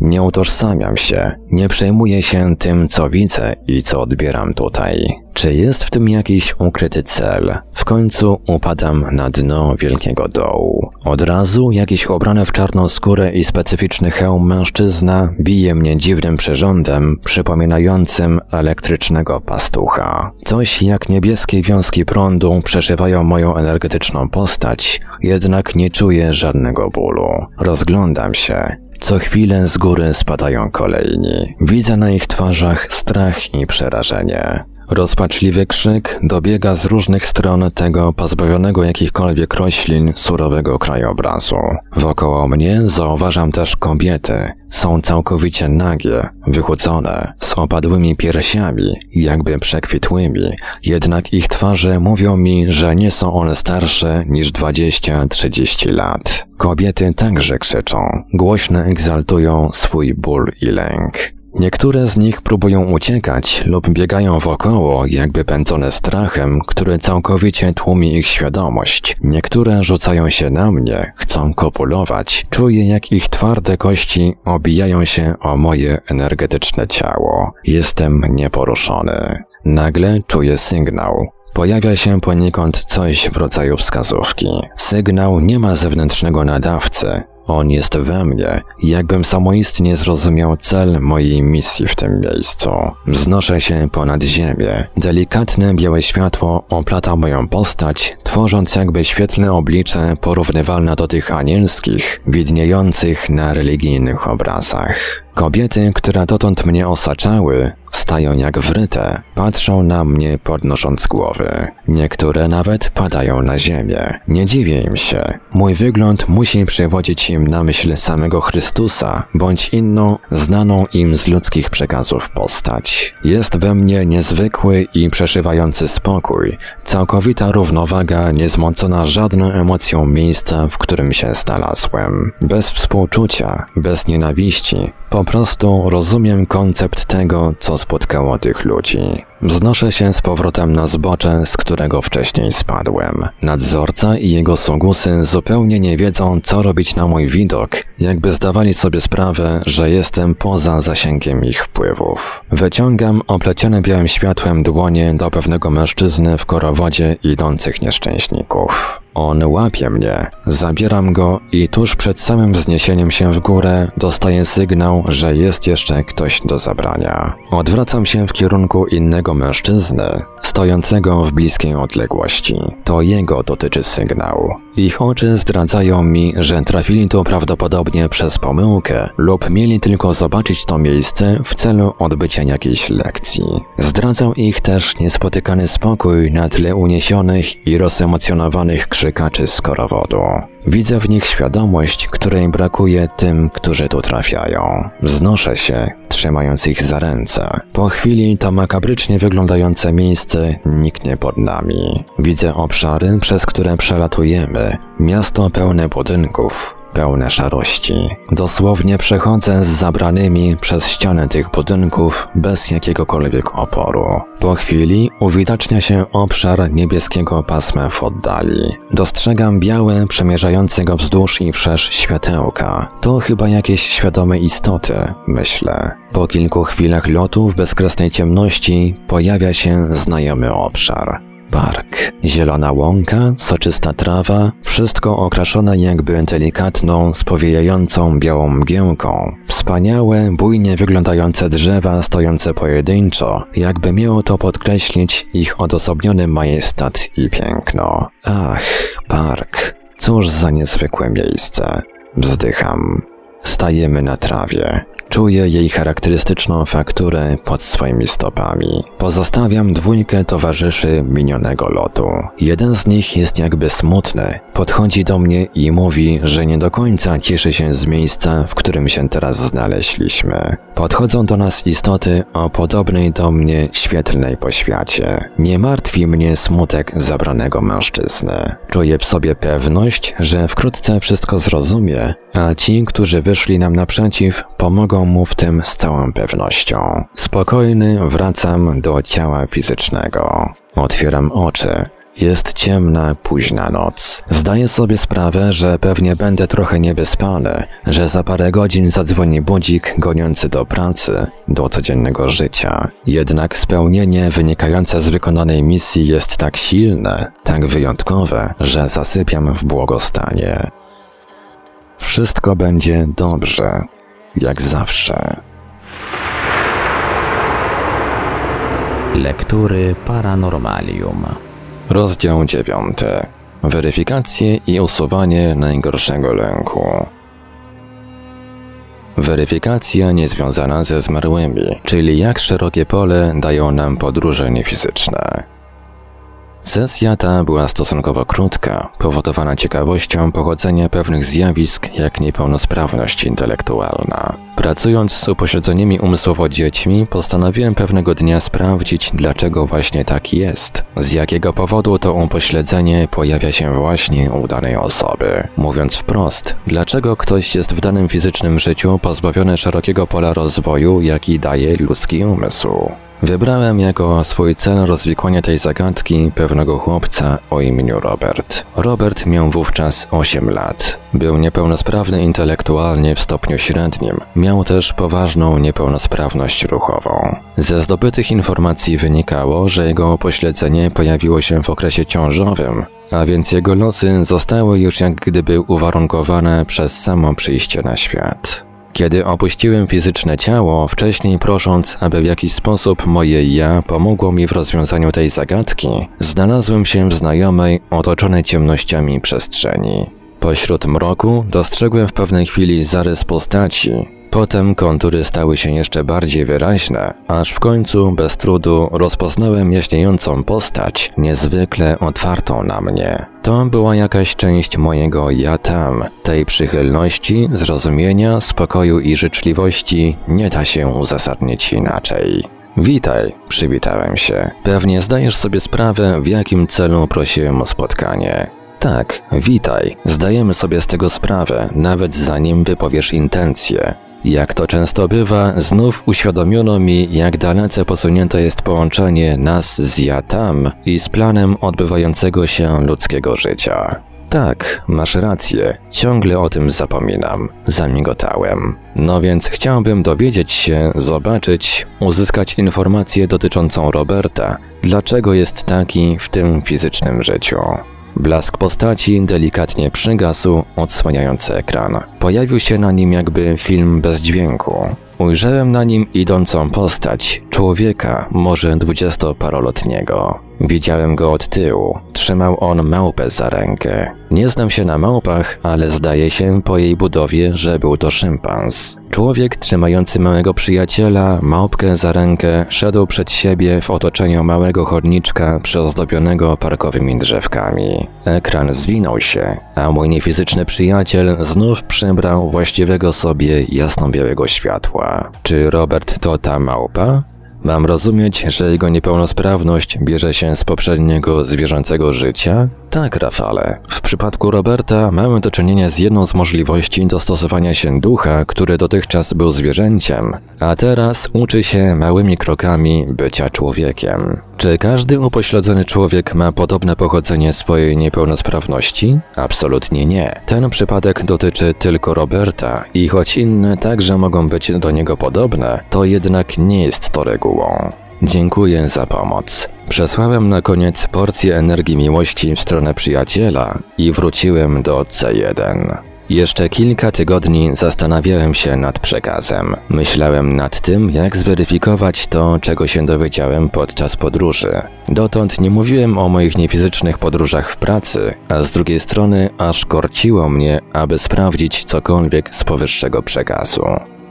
Nie utożsamiam się, nie przejmuję się tym, co widzę i co odbieram tutaj. Czy jest w tym jakiś ukryty cel? W końcu upadam na dno wielkiego dołu. Od razu jakiś ubrany w czarną skórę i specyficzny hełm mężczyzna bije mnie dziwnym przyrządem przypominającym elektrycznego pastucha. Coś jak niebieskie wiązki prądu przeszywają moją energetyczną postać, jednak nie czuję żadnego bólu. Rozglądam się. Co chwilę z góry spadają kolejni. Widzę na ich twarzach strach i przerażenie. Rozpaczliwy krzyk dobiega z różnych stron tego pozbawionego jakichkolwiek roślin surowego krajobrazu. Wokoło mnie zauważam też kobiety. Są całkowicie nagie, wychudzone, z opadłymi piersiami, jakby przekwitłymi, jednak ich twarze mówią mi, że nie są one starsze niż 20-30 lat. Kobiety także krzyczą, głośno egzaltują swój ból i lęk. Niektóre z nich próbują uciekać lub biegają wokoło, jakby pędzone strachem, który całkowicie tłumi ich świadomość. Niektóre rzucają się na mnie, chcą kopulować. Czuję, jak ich twarde kości obijają się o moje energetyczne ciało. Jestem nieporuszony. Nagle czuję sygnał. Pojawia się poniekąd coś w rodzaju wskazówki. Sygnał nie ma zewnętrznego nadawcy, On jest we mnie, jakbym samoistnie zrozumiał cel mojej misji w tym miejscu. Wznoszę się ponad ziemię. Delikatne białe światło oplata moją postać, tworząc jakby świetlne oblicze porównywalne do tych anielskich, widniejących na religijnych obrazach. Kobiety, które dotąd mnie osaczały, stają jak wryte, patrzą na mnie podnosząc głowy. Niektóre nawet padają na ziemię. Nie dziwię im się. Mój wygląd musi przywodzić im na myśl samego Chrystusa, bądź inną, znaną im z ludzkich przekazów postać. Jest we mnie niezwykły i przeszywający spokój, całkowita równowaga niezmącona żadną emocją miejsca, w którym się znalazłem. Bez współczucia, bez nienawiści, po prostu rozumiem koncept tego, co spotkało tych ludzi. Wznoszę się z powrotem na zbocze, z którego wcześniej spadłem. Nadzorca i jego sługusy zupełnie nie wiedzą, co robić na mój widok, jakby zdawali sobie sprawę, że jestem poza zasięgiem ich wpływów. Wyciągam oplecione białym światłem dłonie do pewnego mężczyzny w korowodzie idących nieszczęśników. On łapie mnie, zabieram go i tuż przed samym wzniesieniem się w górę dostaję sygnał, że jest jeszcze ktoś do zabrania. Odwracam się w kierunku innego mężczyzny, stojącego w bliskiej odległości. To jego dotyczy sygnał. Ich oczy zdradzają mi, że trafili tu prawdopodobnie przez pomyłkę lub mieli tylko zobaczyć to miejsce w celu odbycia jakiejś lekcji. Zdradzał ich też niespotykany spokój na tle uniesionych i rozemocjonowanych krzykaczy z korowodu. Widzę w nich świadomość, której brakuje tym, którzy tu trafiają. Wznoszę się, trzymając ich za ręce. Po chwili to makabrycznie wyglądające miejsce niknie pod nami. Widzę obszary, przez które przelatujemy, miasto pełne budynków, pełne szarości. Dosłownie przechodzę z zabranymi przez ścianę tych budynków bez jakiegokolwiek oporu. Po chwili uwidacznia się obszar niebieskiego pasma w oddali. Dostrzegam białe, przemierzające go wzdłuż i wszerz światełka. To chyba jakieś świadome istoty, myślę. Po kilku chwilach lotu w bezkresnej ciemności pojawia się znajomy obszar park. Zielona łąka, soczysta trawa, wszystko okraszone jakby delikatną, spowijającą białą mgiełką. Wspaniałe, bujnie wyglądające drzewa stojące pojedynczo, jakby miało to podkreślić ich odosobniony majestat i piękno. Ach, park. Cóż za niezwykłe miejsce. Wzdycham. Stajemy na trawie. Czuję jej charakterystyczną fakturę pod swoimi stopami. Pozostawiam dwójkę towarzyszy minionego lotu. Jeden z nich jest jakby smutny. Podchodzi do mnie i mówi, że nie do końca cieszy się z miejsca, w którym się teraz znaleźliśmy. Podchodzą do nas istoty o podobnej do mnie świetlnej poświacie. Nie martwi mnie smutek zabranego mężczyzny. Czuję w sobie pewność, że wkrótce wszystko zrozumie, a ci, którzy wyszli nam naprzeciw, pomogą mu w tym z całą pewnością. Spokojny wracam do ciała fizycznego. Otwieram oczy. Jest ciemna, późna noc. Zdaję sobie sprawę, że pewnie będę trochę niewyspany, że za parę godzin zadzwoni budzik goniący do pracy, do codziennego życia. Jednak spełnienie wynikające z wykonanej misji jest tak silne, tak wyjątkowe, że zasypiam w błogostanie. Wszystko będzie dobrze, jak zawsze. Lektury Paranormalium. Rozdział 9. Weryfikacje i usuwanie najgorszego lęku. Weryfikacja niezwiązana ze zmarłymi, czyli jak szerokie pole dają nam podróże niefizyczne. Sesja ta była stosunkowo krótka, powodowana ciekawością pochodzenia pewnych zjawisk jak niepełnosprawność intelektualna. Pracując z upośledzonymi umysłowo dziećmi, postanowiłem pewnego dnia sprawdzić, dlaczego właśnie tak jest. Z jakiego powodu to upośledzenie pojawia się właśnie u danej osoby. Mówiąc wprost, dlaczego ktoś jest w danym fizycznym życiu pozbawiony szerokiego pola rozwoju, jaki daje ludzki umysł. Wybrałem jako swój cel rozwikłanie tej zagadki pewnego chłopca o imieniu Robert. Robert miał wówczas 8 lat. Był niepełnosprawny intelektualnie w stopniu średnim. Miał też poważną niepełnosprawność ruchową. Ze zdobytych informacji wynikało, że jego pośledzenie pojawiło się w okresie ciążowym, a więc jego losy zostały już jak gdyby uwarunkowane przez samo przyjście na świat. Kiedy opuściłem fizyczne ciało, wcześniej prosząc, aby w jakiś sposób moje ja pomogło mi w rozwiązaniu tej zagadki, znalazłem się w znajomej, otoczonej ciemnościami przestrzeni. Pośród mroku dostrzegłem w pewnej chwili zarys postaci. Potem kontury stały się jeszcze bardziej wyraźne, aż w końcu bez trudu rozpoznałem jaśniejącą postać, niezwykle otwartą na mnie. To była jakaś część mojego ja tam. Tej przychylności, zrozumienia, spokoju i życzliwości nie da się uzasadnić inaczej. Witaj, przywitałem się. Pewnie zdajesz sobie sprawę, w jakim celu prosiłem o spotkanie. Tak, witaj. Zdajemy sobie z tego sprawę, nawet zanim wypowiesz intencje. Jak to często bywa, znów uświadomiono mi, jak dalece posunięte jest połączenie nas z ja tam i z planem odbywającego się ludzkiego życia. Tak, masz rację, ciągle o tym zapominam. Zamigotałem. No więc chciałbym dowiedzieć się, zobaczyć, uzyskać informację dotyczącą Roberta, dlaczego jest taki w tym fizycznym życiu. Blask postaci delikatnie przygasł, odsłaniając ekran. Pojawił się na nim jakby film bez dźwięku. Ujrzałem na nim idącą postać, człowieka, może dwudziestoparolotniego. Widziałem go od tyłu. Trzymał on małpę za rękę. Nie znam się na małpach, ale zdaje się po jej budowie, że był to szympans. Człowiek trzymający małego przyjaciela, małpkę za rękę, szedł przed siebie w otoczeniu małego chodniczka przyozdobionego parkowymi drzewkami. Ekran zwinął się, a mój niefizyczny przyjaciel znów przybrał właściwego sobie jasno-białego światła. Czy Robert to ta małpa? Mam rozumieć, że jego niepełnosprawność bierze się z poprzedniego zwierzęcego życia? Tak, Rafale. W przypadku Roberta mamy do czynienia z jedną z możliwości dostosowania się ducha, który dotychczas był zwierzęciem, a teraz uczy się małymi krokami bycia człowiekiem. Czy każdy upośledzony człowiek ma podobne pochodzenie swojej niepełnosprawności? Absolutnie nie. Ten przypadek dotyczy tylko Roberta i choć inne także mogą być do niego podobne, to jednak nie jest to regułą. Dziękuję za pomoc. Przesłałem na koniec porcję energii miłości w stronę przyjaciela i wróciłem do C1. Jeszcze kilka tygodni zastanawiałem się nad przekazem. Myślałem nad tym, jak zweryfikować to, czego się dowiedziałem podczas podróży. Dotąd nie mówiłem o moich niefizycznych podróżach w pracy, a z drugiej strony aż korciło mnie, aby sprawdzić cokolwiek z powyższego przekazu.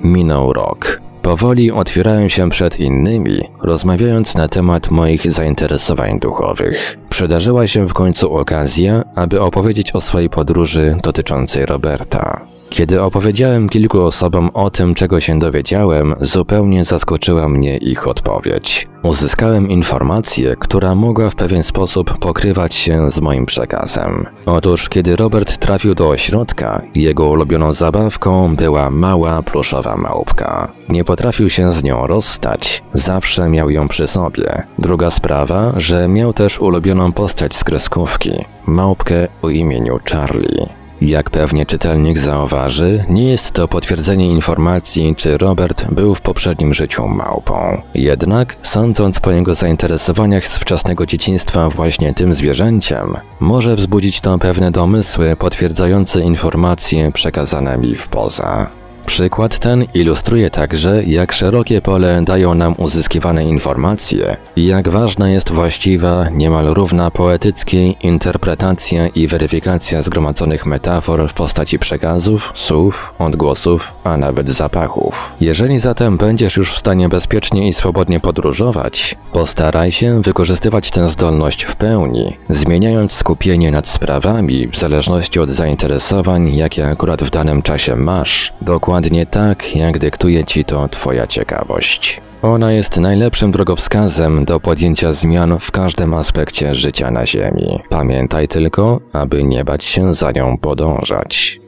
Minął rok. Powoli otwierałem się przed innymi, rozmawiając na temat moich zainteresowań duchowych. Przydarzyła się w końcu okazja, aby opowiedzieć o swojej podróży dotyczącej Roberta. Kiedy opowiedziałem kilku osobom o tym, czego się dowiedziałem, zupełnie zaskoczyła mnie ich odpowiedź. Uzyskałem informację, która mogła w pewien sposób pokrywać się z moim przekazem. Otóż, kiedy Robert trafił do ośrodka, jego ulubioną zabawką była mała pluszowa małpka. Nie potrafił się z nią rozstać, zawsze miał ją przy sobie. Druga sprawa, że miał też ulubioną postać z kreskówki małpkę o imieniu Charlie. Jak pewnie czytelnik zauważy, nie jest to potwierdzenie informacji, czy Robert był w poprzednim życiu małpą. Jednak, sądząc po jego zainteresowaniach z wczesnego dzieciństwa właśnie tym zwierzęciem, może wzbudzić to pewne domysły potwierdzające informacje przekazane mi w poza. Przykład ten ilustruje także, jak szerokie pole dają nam uzyskiwane informacje jak ważna jest właściwa, niemal równa poetyckiej interpretacja i weryfikacja zgromadzonych metafor w postaci przekazów, słów, odgłosów, a nawet zapachów. Jeżeli zatem będziesz już w stanie bezpiecznie i swobodnie podróżować, postaraj się wykorzystywać tę zdolność w pełni, zmieniając skupienie nad sprawami w zależności od zainteresowań, jakie akurat w danym czasie masz, dokładnie dokładnie tak, jak dyktuje ci to Twoja ciekawość. Ona jest najlepszym drogowskazem do podjęcia zmian w każdym aspekcie życia na Ziemi. Pamiętaj tylko, aby nie bać się za nią podążać.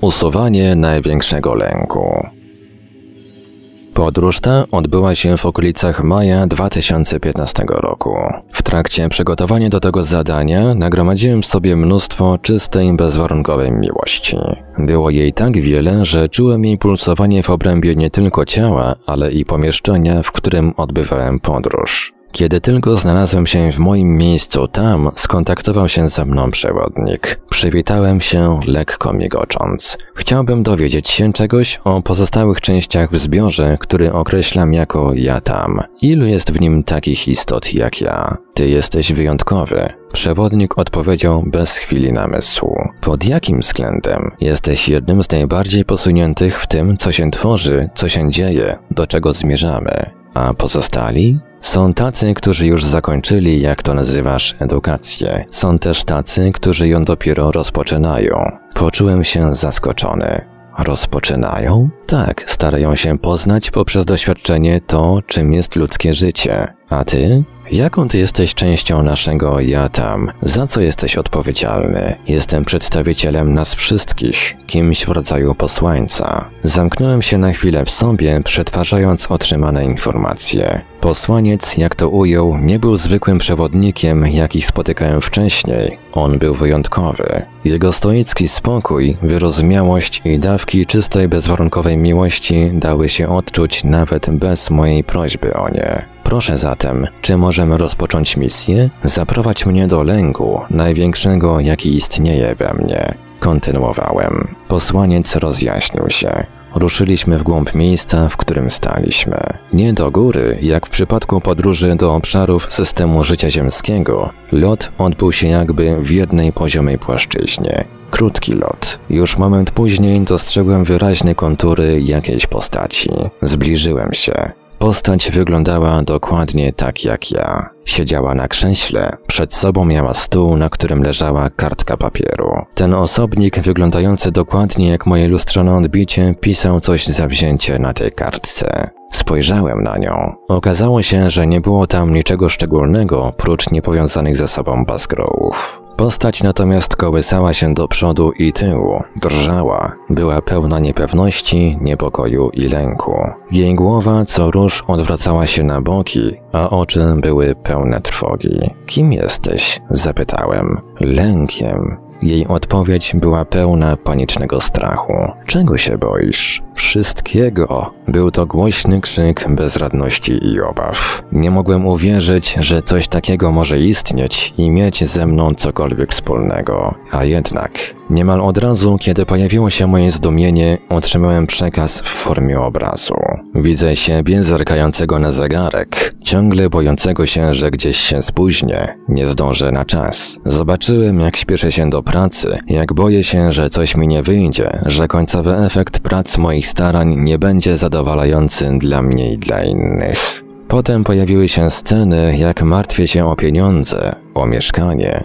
Usuwanie największego lęku. Podróż ta odbyła się w okolicach maja 2015 roku. W trakcie przygotowania do tego zadania nagromadziłem sobie mnóstwo czystej, bezwarunkowej miłości. Było jej tak wiele, że czułem jej pulsowanie w obrębie nie tylko ciała, ale i pomieszczenia, w którym odbywałem podróż. Kiedy tylko znalazłem się w moim miejscu tam, skontaktował się ze mną przewodnik. Przywitałem się, lekko migocząc. Chciałbym dowiedzieć się czegoś o pozostałych częściach w zbiorze, który określam jako ja tam. Ilu jest w nim takich istot jak ja? Ty jesteś wyjątkowy. Przewodnik odpowiedział bez chwili namysłu. Pod jakim względem? Jesteś jednym z najbardziej posuniętych w tym, co się tworzy, co się dzieje, do czego zmierzamy. A pozostali? Są tacy, którzy już zakończyli, jak to nazywasz, edukację. Są też tacy, którzy ją dopiero rozpoczynają. Poczułem się zaskoczony. Rozpoczynają? Tak, starają się poznać poprzez doświadczenie to, czym jest ludzkie życie. A ty? Jaką ty jesteś częścią naszego ja tam? Za co jesteś odpowiedzialny? Jestem przedstawicielem nas wszystkich, kimś w rodzaju posłańca. Zamknąłem się na chwilę w sobie, przetwarzając otrzymane informacje. Posłaniec, jak to ujął, nie był zwykłym przewodnikiem, jakich spotykałem wcześniej. On był wyjątkowy. Jego stoicki spokój, wyrozumiałość i dawki czystej, bezwarunkowej miłości dały się odczuć nawet bez mojej prośby o nie. Proszę zatem, czy możemy rozpocząć misję? Zaprowadź mnie do lęku, największego, jaki istnieje we mnie. Kontynuowałem. Posłaniec rozjaśnił się. Ruszyliśmy w głąb miejsca, w którym staliśmy. Nie do góry, jak w przypadku podróży do obszarów systemu życia ziemskiego, lot odbył się jakby w jednej poziomej płaszczyźnie. Krótki lot. Już moment później dostrzegłem wyraźne kontury jakiejś postaci. Zbliżyłem się. Postać wyglądała dokładnie tak jak ja. Siedziała na krześle, przed sobą miała stół, na którym leżała kartka papieru. Ten osobnik, wyglądający dokładnie jak moje lustrzane odbicie, pisał coś zawzięcie na tej kartce. Spojrzałem na nią. Okazało się, że nie było tam niczego szczególnego, prócz niepowiązanych ze sobą bazgrołów. Postać natomiast kołysała się do przodu i tyłu, drżała, była pełna niepewności, niepokoju i lęku. Jej głowa co róż odwracała się na boki, a oczy były pełne trwogi. Kim jesteś? zapytałem. Lękiem. Jej odpowiedź była pełna panicznego strachu. Czego się boisz? Wszystkiego. Był to głośny krzyk bezradności i obaw. Nie mogłem uwierzyć, że coś takiego może istnieć i mieć ze mną cokolwiek wspólnego. A jednak, niemal od razu, kiedy pojawiło się moje zdumienie, otrzymałem przekaz w formie obrazu. Widzę siebie zerkającego na zegarek, ciągle bojącego się, że gdzieś się spóźnię, nie zdążę na czas. Zobaczyłem, jak śpieszę się do pracy, jak boję się, że coś mi nie wyjdzie, że końcowy efekt prac moich starań nie będzie zadowalający dla mnie i dla innych. Potem pojawiły się sceny, jak martwię się o pieniądze, o mieszkanie,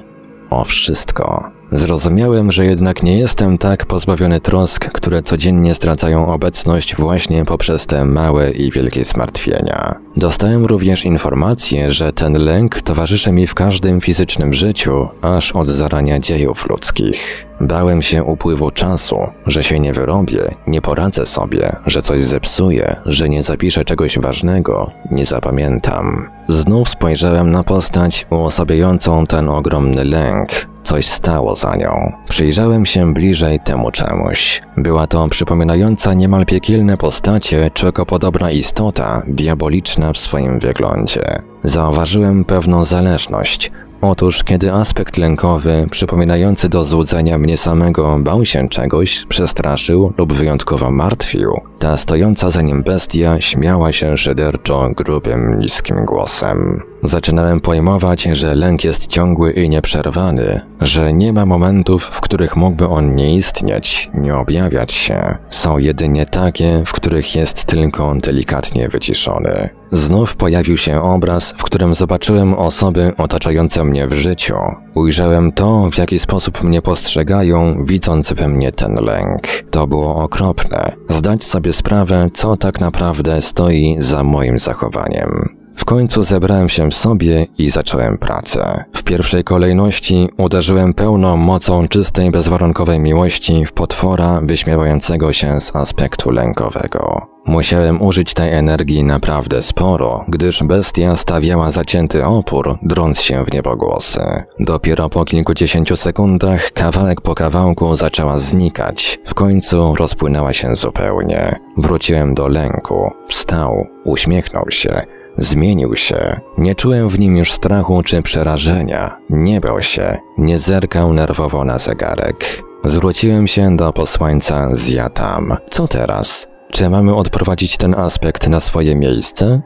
o wszystko. Zrozumiałem, że jednak nie jestem tak pozbawiony trosk, które codziennie zdradzają obecność właśnie poprzez te małe i wielkie zmartwienia. Dostałem również informację, że ten lęk towarzyszy mi w każdym fizycznym życiu, aż od zarania dziejów ludzkich. Bałem się upływu czasu, że się nie wyrobię, nie poradzę sobie, że coś zepsuję, że nie zapiszę czegoś ważnego, nie zapamiętam. Znów spojrzałem na postać uosabiającą ten ogromny lęk, Coś stało za nią. Przyjrzałem się bliżej temu czemuś. Była to przypominająca niemal piekielne postacie człekopodobna istota, diaboliczna w swoim wyglądzie. Zauważyłem pewną zależność, Otóż, kiedy aspekt lękowy, przypominający do złudzenia mnie samego, bał się czegoś, przestraszył lub wyjątkowo martwił, ta stojąca za nim bestia śmiała się szyderczo grubym, niskim głosem. Zaczynałem pojmować, że lęk jest ciągły i nieprzerwany, że nie ma momentów, w których mógłby on nie istnieć, nie objawiać się. Są jedynie takie, w których jest tylko delikatnie wyciszony. Znów pojawił się obraz, w którym zobaczyłem osoby otaczające mnie w życiu. Ujrzałem to, w jaki sposób mnie postrzegają, widząc we mnie ten lęk. To było okropne. Zdać sobie sprawę, co tak naprawdę stoi za moim zachowaniem. W końcu zebrałem się w sobie i zacząłem pracę. W pierwszej kolejności uderzyłem pełną mocą czystej, bezwarunkowej miłości w potwora wyśmiewającego się z aspektu lękowego. Musiałem użyć tej energii naprawdę sporo, gdyż bestia stawiała zacięty opór, drąc się w niebogłosy. Dopiero po kilkudziesięciu sekundach, kawałek po kawałku zaczęła znikać. W końcu rozpłynęła się zupełnie. Wróciłem do lęku. Wstał, uśmiechnął się Zmienił się. Nie czułem w nim już strachu czy przerażenia. Nie bał się. Nie zerkał nerwowo na zegarek. Zwróciłem się do posłańca z Jatam. Co teraz? Czy mamy odprowadzić ten aspekt na swoje miejsce?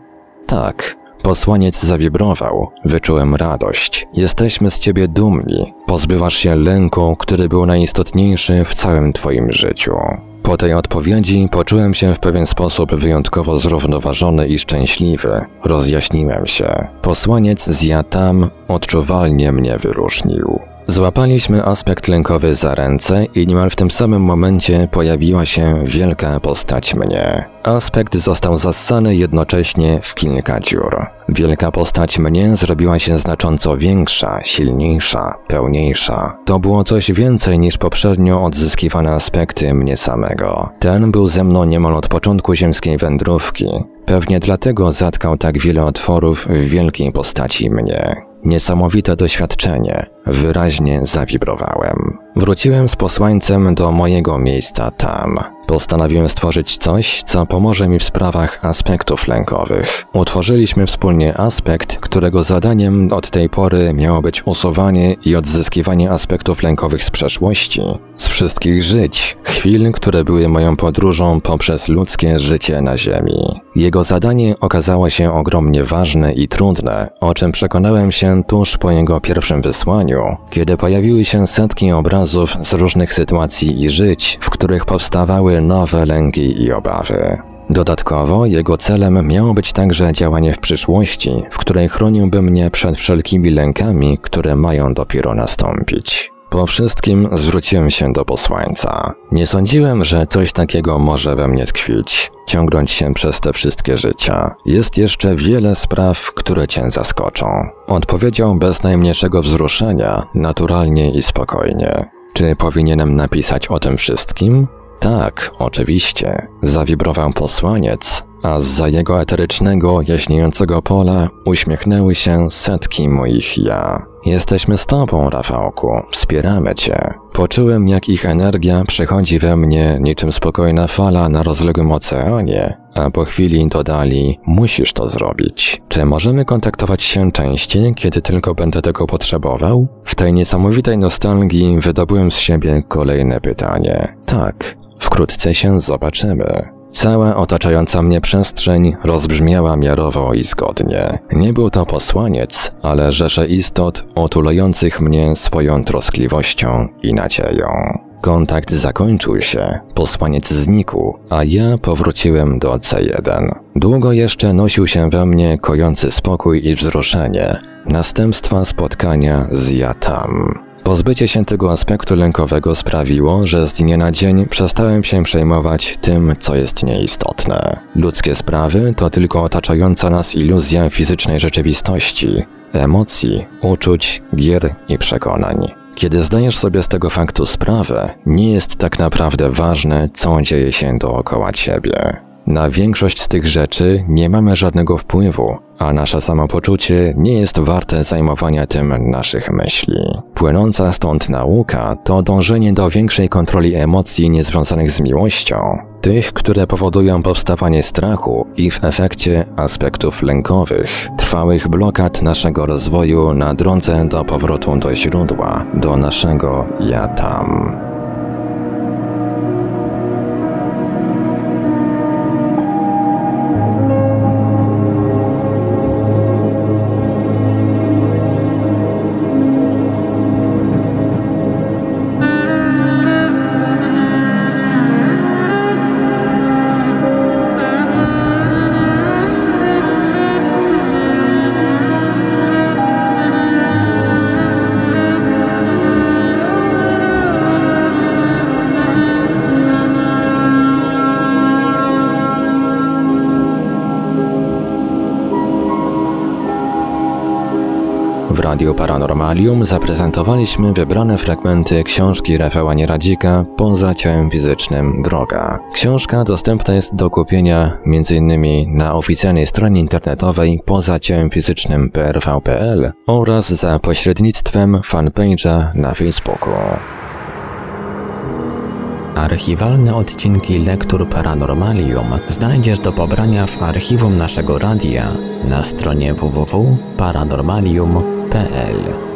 Tak. Posłaniec zawibrował. Wyczułem radość. Jesteśmy z ciebie dumni. Pozbywasz się lęku, który był najistotniejszy w całym twoim życiu. Po tej odpowiedzi poczułem się w pewien sposób wyjątkowo zrównoważony i szczęśliwy. Rozjaśniłem się. Posłaniec z Jatam odczuwalnie mnie wyróżnił. Złapaliśmy aspekt lękowy za ręce i niemal w tym samym momencie pojawiła się wielka postać mnie. Aspekt został zassany jednocześnie w kilka dziur. Wielka postać mnie zrobiła się znacząco większa, silniejsza, pełniejsza. To było coś więcej niż poprzednio odzyskiwane aspekty mnie samego. Ten był ze mną niemal od początku ziemskiej wędrówki. Pewnie dlatego zatkał tak wiele otworów w wielkiej postaci mnie. Niesamowite doświadczenie. Wyraźnie zawibrowałem. Wróciłem z posłańcem do mojego miejsca tam. Postanowiłem stworzyć coś, co pomoże mi w sprawach aspektów lękowych. Utworzyliśmy wspólnie aspekt, którego zadaniem od tej pory miało być usuwanie i odzyskiwanie aspektów lękowych z przeszłości, z wszystkich żyć, chwil, które były moją podróżą poprzez ludzkie życie na Ziemi. Jego zadanie okazało się ogromnie ważne i trudne, o czym przekonałem się tuż po jego pierwszym wysłaniu, kiedy pojawiły się setki obrazów z różnych sytuacji i żyć, w których powstawały nowe lęki i obawy. Dodatkowo jego celem miało być także działanie w przyszłości, w której chroniłby mnie przed wszelkimi lękami, które mają dopiero nastąpić. Po wszystkim zwróciłem się do posłańca. Nie sądziłem, że coś takiego może we mnie tkwić, ciągnąć się przez te wszystkie życia. Jest jeszcze wiele spraw, które cię zaskoczą. Odpowiedział bez najmniejszego wzruszenia, naturalnie i spokojnie. Czy powinienem napisać o tym wszystkim? Tak, oczywiście. Zawibrował posłaniec, a za jego eterycznego, jaśniejącego pola uśmiechnęły się setki moich ja. Jesteśmy z tobą, Rafałku, wspieramy cię. Poczułem, jak ich energia przechodzi we mnie niczym spokojna fala na rozległym oceanie, a po chwili dodali, musisz to zrobić. Czy możemy kontaktować się częściej, kiedy tylko będę tego potrzebował? W tej niesamowitej nostalgii wydobyłem z siebie kolejne pytanie. Tak, wkrótce się zobaczymy. Cała otaczająca mnie przestrzeń rozbrzmiała miarowo i zgodnie. Nie był to posłaniec, ale rzesze istot otulających mnie swoją troskliwością i nadzieją. Kontakt zakończył się, posłaniec znikł, a ja powróciłem do C1. Długo jeszcze nosił się we mnie kojący spokój i wzruszenie, następstwa spotkania z Jatam. Pozbycie się tego aspektu lękowego sprawiło, że z dnia na dzień przestałem się przejmować tym, co jest nieistotne. Ludzkie sprawy to tylko otaczająca nas iluzja fizycznej rzeczywistości, emocji, uczuć, gier i przekonań. Kiedy zdajesz sobie z tego faktu sprawę, nie jest tak naprawdę ważne, co dzieje się dookoła ciebie. Na większość z tych rzeczy nie mamy żadnego wpływu, a nasze samopoczucie nie jest warte zajmowania tym naszych myśli. Płynąca stąd nauka to dążenie do większej kontroli emocji niezwiązanych z miłością, tych, które powodują powstawanie strachu i w efekcie aspektów lękowych, trwałych blokad naszego rozwoju na drodze do powrotu do źródła, do naszego ja tam. Paranormalium zaprezentowaliśmy wybrane fragmenty książki Rafała Nieradzika Poza ciałem fizycznym Droga. Książka dostępna jest do kupienia m.in. na oficjalnej stronie internetowej poza ciałem fizycznym prv.pl oraz za pośrednictwem fanpage'a na Facebooku. Archiwalne odcinki Lektur Paranormalium znajdziesz do pobrania w archiwum naszego radia na stronie www.paranormalium.pl.